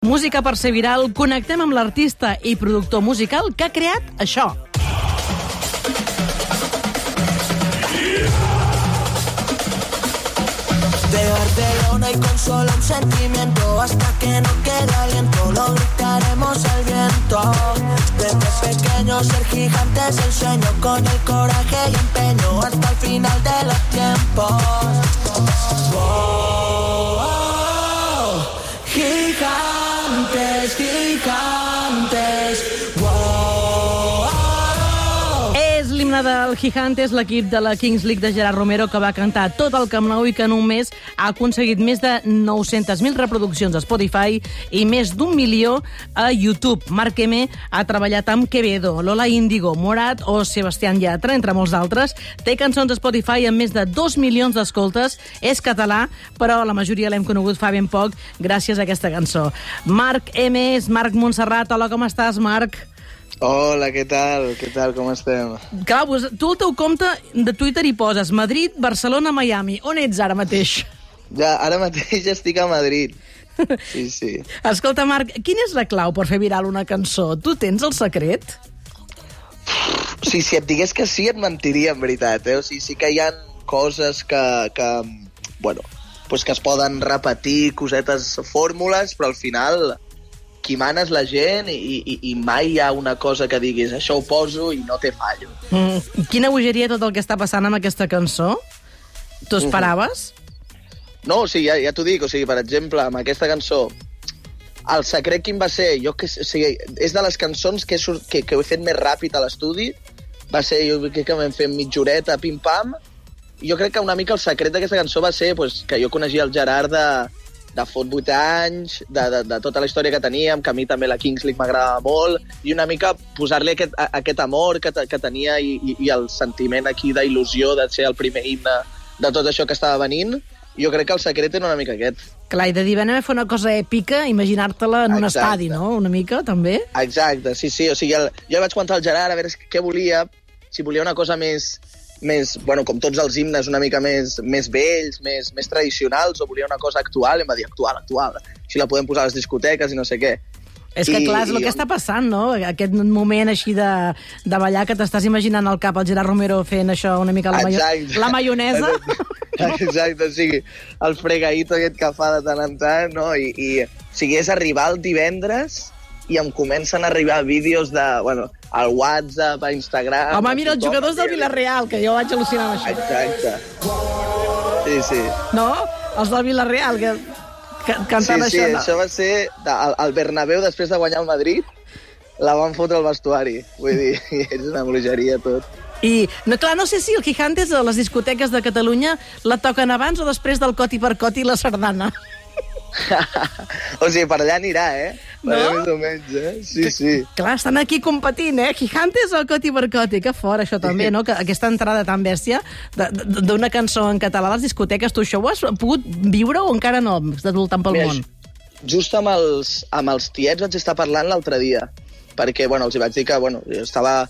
Música per ser viral, connectem amb l'artista i productor musical que ha creat això. De Barcelona y con solo un sentimiento hasta que no quede aliento lo gritaremos al viento. Desde pequeño ser gigante es el sueño con el coraje y empeño hasta el final de los tiempos. Oh, oh, gigantes, l'himne del Gigantes, l'equip de la Kings League de Gerard Romero, que va cantar tot el Camp Nou i que en un mes ha aconseguit més de 900.000 reproduccions a Spotify i més d'un milió a YouTube. Marc M ha treballat amb Quevedo, Lola Índigo, Morat o Sebastián Yatra, entre molts d'altres. Té cançons a Spotify amb més de 2 milions d'escoltes. És català, però la majoria l'hem conegut fa ben poc gràcies a aquesta cançó. Marc M és Marc Montserrat. Hola, com estàs, Marc? Hola, què tal? Què tal, com estem? Clar, pues, tu al teu compte de Twitter hi poses Madrid, Barcelona, Miami. On ets ara mateix? Ja, ara mateix estic a Madrid. Sí, sí. Escolta, Marc, quina és la clau per fer viral una cançó? Tu tens el secret? Sí, si et digués que sí, et mentiria, en veritat. Eh? O sigui, sí que hi ha coses que, que bueno, pues que es poden repetir, cosetes, fórmules, però al final qui mana és la gent i, i, i mai hi ha una cosa que diguis això ho poso i no té fallo. Mm, quina bogeria tot el que està passant amb aquesta cançó? T'ho esperaves? No, o sigui, ja, ja t'ho dic, o sigui, per exemple, amb aquesta cançó, el secret quin va ser? Jo que, o sigui, és de les cançons que he, sort, que, que he fet més ràpid a l'estudi, va ser, jo crec que vam fer mitja horeta, pim-pam, jo crec que una mica el secret d'aquesta cançó va ser pues, que jo coneixia el Gerard de, de fot 8 anys, de, de, de tota la història que teníem, que a mi també la Kings League m'agradava molt, i una mica posar-li aquest, a, aquest amor que, que tenia i, i, i el sentiment aquí d'il·lusió de ser el primer himne de tot això que estava venint, jo crec que el secret era una mica aquest. Clar, i de dir, vam a fer una cosa èpica, imaginar-te-la en un Exacte. estadi, no? Una mica, també? Exacte, sí, sí. O sigui, el, jo vaig comentar al Gerard a veure què volia, si volia una cosa més, més bueno, com tots els himnes, una mica més, més vells, més, més tradicionals, o volia una cosa actual, i em va dir actual, actual. Així la podem posar a les discoteques i no sé què. És que, I- clar, és el que està passant, no? Aquest moment així de, de ballar que t'estàs imaginant al cap el Gerard Romero fent això una mica la, maio Exacte. la maionesa. Exacte, o sigui, el fregaïto aquest que fa de tant en tant, no? I, i o sigui, és arribar el divendres i em comencen a arribar vídeos de, bueno, al WhatsApp, a Instagram... Home, mira, els jugadors del Villarreal, que jo vaig al·lucinar amb això. Exacte. Sí, sí. No? Els del Villarreal, que, que cantant sí, sí, això. això va ser... Al, al Bernabéu, després de guanyar el Madrid, la van fotre al vestuari. Vull dir, és una bruixeria tot. I, no, clar, no sé si el Gigantes a les discoteques de Catalunya la toquen abans o després del coti per coti i la sardana. o sigui, per allà anirà, eh? No? allà més o menys, eh? Sí, sí. Clar, estan aquí competint, eh? Gigantes o coti per coti. Que fort, això també, no? Que aquesta entrada tan bèstia d'una cançó en català a les discoteques, tu això ho has pogut viure o encara no? Estàs voltant pel Mira, món. Just amb els, amb els tiets vaig estar parlant l'altre dia, perquè bueno, els hi vaig dir que bueno, jo estava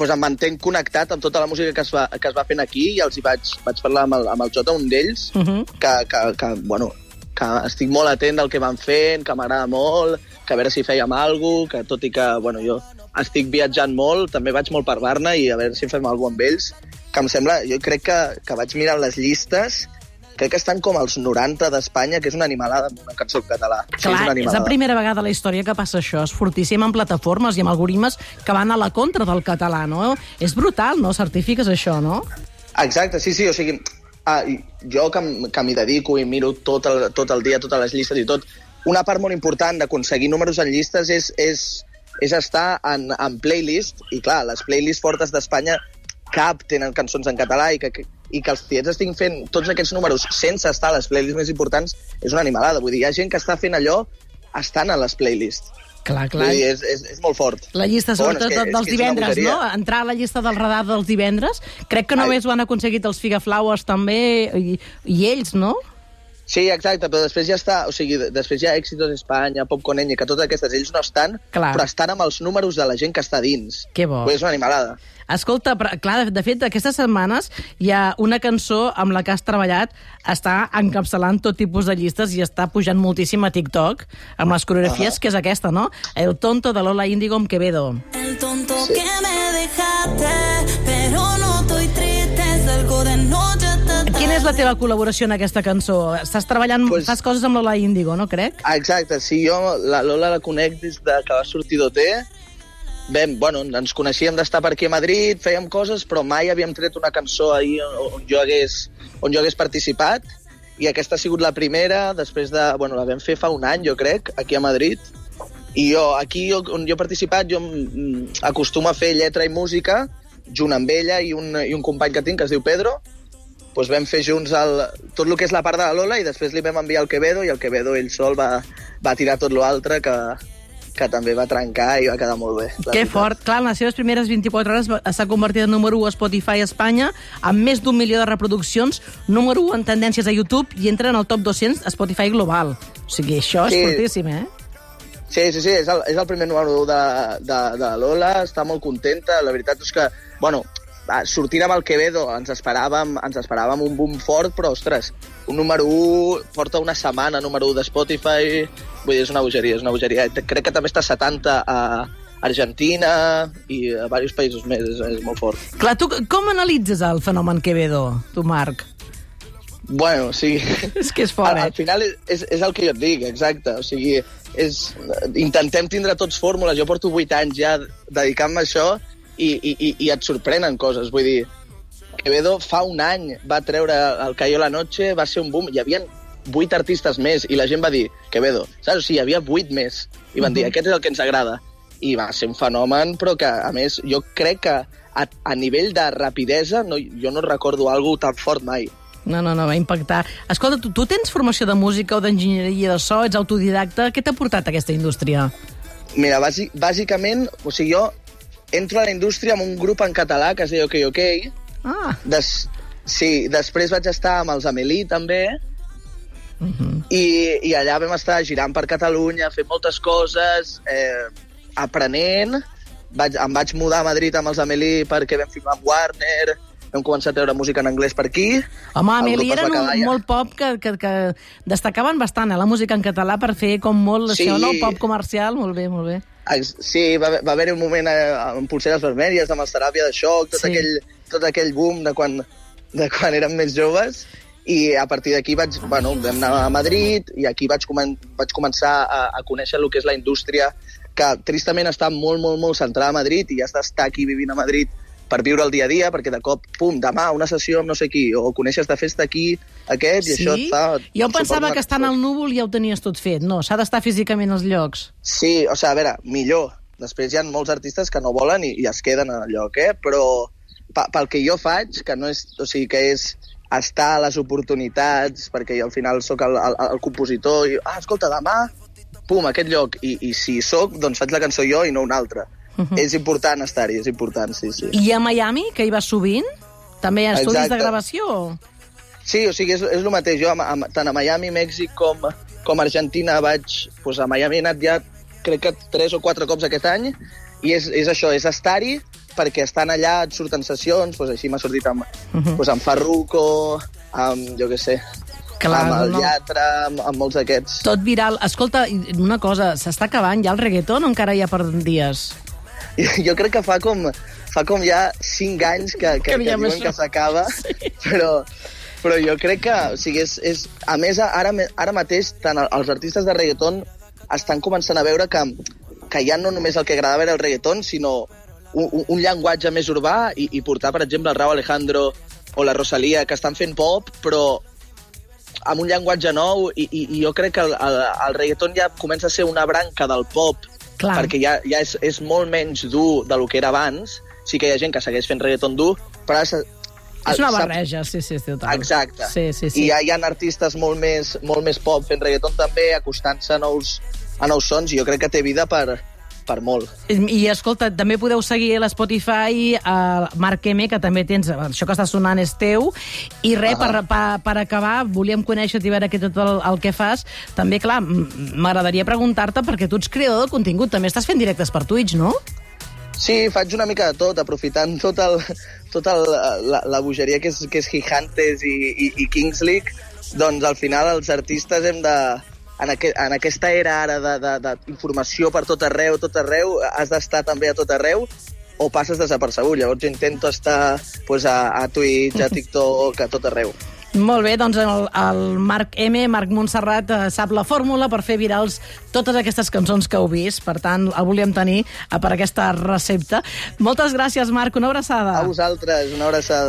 doncs em mantenc connectat amb tota la música que es va, que es va fent aquí i els hi vaig, vaig parlar amb el, amb el Jota, un d'ells, Uh -huh. que, que, que, bueno, que estic molt atent del que van fent, que m'agrada molt, que a veure si fèiem alguna cosa, que tot i que bueno, jo estic viatjant molt, també vaig molt per Barna i a veure si fem alguna amb ells, que em sembla, jo crec que, que vaig mirar les llistes, crec que estan com als 90 d'Espanya, que és una animalada amb una cançó en català. Sí, Clar, una és la primera vegada a la història que passa això. És fortíssim en plataformes i amb algoritmes que van a la contra del català, no? És brutal, no? Certifiques això, no? Exacte, sí, sí, o sigui, ah, jo que, que m'hi dedico i miro tot el, tot el dia, totes les llistes i tot, una part molt important d'aconseguir números en llistes és, és, és estar en, en playlist, i clar, les playlists fortes d'Espanya cap tenen cançons en català i que, i que els tiets estiguin fent tots aquests números sense estar a les playlists més importants és una animalada. Vull dir, hi ha gent que està fent allò estant a les playlists. Clar, Vull clar. dir, és, és, és molt fort. La llista, Però, bueno, sobretot, és que- dels és divendres, no? Entrar a la llista del radar dels divendres. Crec que Ai. només ho han aconseguit els Figaflowers també, i, i ells, no? Sí, exacte, però després ja està, o sigui, després hi ha Éxitos Espanya, Pop con Enya, que totes aquestes ells no estan, Clar. però estan amb els números de la gent que està dins. Que bo. Pues és una animalada. Escolta, però, clar, de, de fet, aquestes setmanes hi ha una cançó amb la que has treballat, està encapçalant tot tipus de llistes i està pujant moltíssim a TikTok amb les coreografies, que és aquesta, no? El tonto de Lola Índigo amb Quevedo. El tonto que me dejaste, pero no estoy triste, salgo de noche Quina és la teva col·laboració en aquesta cançó? Estàs treballant, Pues- fas coses amb Lola Índigo, no crec? Ah, exacte, sí, jo la Lola la conec des de que va sortir d'OT. Vam, bueno, ens coneixíem d'estar per aquí a Madrid, fèiem coses, però mai havíem tret una cançó ahir on, jo hagués, on jo hagués participat. I aquesta ha sigut la primera, després de... Bueno, la vam fer fa un any, jo crec, aquí a Madrid. I jo, aquí jo, on jo he participat, jo mm, acostumo a fer lletra i música, junt amb ella i un, i un company que tinc, que es diu Pedro, doncs vam fer junts el, tot el que és la part de la Lola i després li vam enviar el Quevedo i el Quevedo ell sol va, va tirar tot l'altre que, que també va trencar i va quedar molt bé. Que veritat. fort. Clar, en les seves primeres 24 hores s'ha convertit en número 1 a Spotify a Espanya, amb més d'un milió de reproduccions, número 1 en tendències a YouTube i entra en el top 200 a Spotify global. O sigui, això és Sí. fortíssim, eh? Sí, sí, sí, és el, és el primer número 1 de, de, de la Lola, està molt contenta, la veritat és que, bueno, sortint amb el Quevedo ens esperàvem, ens esperàvem un boom fort, però, ostres, un número 1 porta una setmana número 1 de Spotify, vull dir, és una bogeria, és una bogeria. Crec que també està a 70 a Argentina i a diversos països més, és, és molt fort. Clar, tu com analitzes el fenomen Quevedo, tu, Marc? Bueno, o sigui... És que és fort, al, eh? al final és, és, és el que jo et dic, exacte. O sigui, és, intentem tindre tots fórmules. Jo porto 8 anys ja dedicant-me a això i, i, i, et sorprenen coses. Vull dir, Quevedo fa un any va treure el Cayó la Noche, va ser un boom. Hi havia 8 artistes més i la gent va dir, Quevedo, saps? O sigui, hi havia 8 més. I van dir, aquest és el que ens agrada. I va ser un fenomen, però que, a més, jo crec que a, a nivell de rapidesa no, jo no recordo alguna tan fort mai. No, no, no, va impactar. Escolta, tu, tu tens formació de música o d'enginyeria de so, ets autodidacta, què t'ha portat a aquesta indústria? Mira, bàsic, bàsicament, o sigui, jo entro a la indústria amb un grup en català que es diu OK OK. Ah, Des, sí, després vaig estar amb els Amelí, també, i, i allà vam estar girant per Catalunya, fent moltes coses, eh, aprenent. Vaig, em vaig mudar a Madrid amb els Amelí perquè vam filmar amb Warner, vam començar a treure música en anglès per aquí. home, es va eren un, molt pop que, que, que destacaven bastant, eh, la música en català per fer com molt Sí. això, no? Pop comercial, molt bé, molt bé. Sí, va, va haver-hi un moment eh, amb pulseres vermelles, amb els teràpia de xoc, tot, Sí. aquell, tot aquell boom de quan, de quan érem més joves, i a partir d'aquí vaig, bueno, vam anar a Madrid i aquí vaig, comen vaig començar a, a conèixer el que és la indústria que tristament està molt, molt, molt centrada a Madrid i ja està aquí vivint a Madrid per viure el dia a dia, perquè de cop, pum, demà una sessió amb no sé qui, o coneixes de festa aquí, aquest, i això et fa... Jo et pensava que estant una- al núvol ja ho tenies tot fet. No, s'ha d'estar físicament als llocs. Sí, o sigui, a veure, millor. Després hi ha molts artistes que no volen i, i es queden al lloc, eh? Però pa, pel que jo faig, que no és, o sigui, que és estar a les oportunitats, perquè jo al final sóc el, el, el compositor i, ah, escolta, demà, pum, aquest lloc. I, i si sóc, doncs faig la cançó jo i no una altra. Uh -huh. És important estar-hi, és important, sí, sí. I a Miami, que hi vas sovint? També hi ha estudis Exacte. de gravació? Sí, o sigui, és, és el mateix. Jo, a, a, tant a Miami, Mèxic, com, com a Argentina, vaig... Pues a Miami he anat ja, crec que tres o quatre cops aquest any, i és, és això, és estar-hi, perquè estan allà, et surten sessions, pues així m'ha sortit amb, uh Mhm. -huh. pues amb Farruko, amb, jo què sé, Clar, amb el no. Llatra, amb, amb molts d'aquests. Tot viral. Escolta, una cosa, s'està acabant ja el reggaeton o encara hi ha per dies? Jo crec que fa com, fa com ja cinc anys que, que, Que que, diuen això. que s'acaba, però, però jo crec que, o sigui, és, és, a més, ara, ara mateix, tant el- els artistes de reggaeton estan començant a veure que, que ja no només el que agradava era el reggaeton, sinó un, un, un llenguatge més urbà i, i portar, per exemple, el Rau Alejandro o la Rosalia, que estan fent pop, però amb un llenguatge nou i, i, i jo crec que el, el, el reggaeton ja comença a ser una branca del pop Clar. perquè ja, ja és, és molt menys dur de lo que era abans. Sí que hi ha gent que segueix fent reggaeton dur, però ara... És una barreja, sí, sí, sí, total. Exacte. Sí, sí, sí. I ja hi ha artistes molt més, molt més pop fent reggaeton també, acostant-se a nous, a nous sons, i jo crec que té vida per, per molt. I, escolta, també podeu seguir a l'Spotify a Marc M, que també tens... Això que està sonant és teu. I res, per, per, per acabar, volíem conèixer-te i veure què tot el, el que fas. També, clar, m'agradaria preguntar-te, perquè tu ets creador de contingut, també estàs fent directes per Twitch, no? Sí, faig una mica de tot, aprofitant tot el, tota el, la, la bogeria que és, que és Gigantes i, i, i Kings League, doncs al final els artistes hem de... En, aqu en aquesta era ara d'informació per tot arreu, tot arreu, has d'estar també a tot arreu o passes desapercebut. Llavors intento estar pues, a, a Twitch, a TikTok, a tot arreu. Molt bé, doncs el, el Marc M, Marc Montserrat, eh, sap la fórmula per fer virals totes aquestes cançons que heu vist. Per tant, el volíem tenir eh, per aquesta recepta. Moltes gràcies, Marc. Una abraçada. A vosaltres, una abraçada.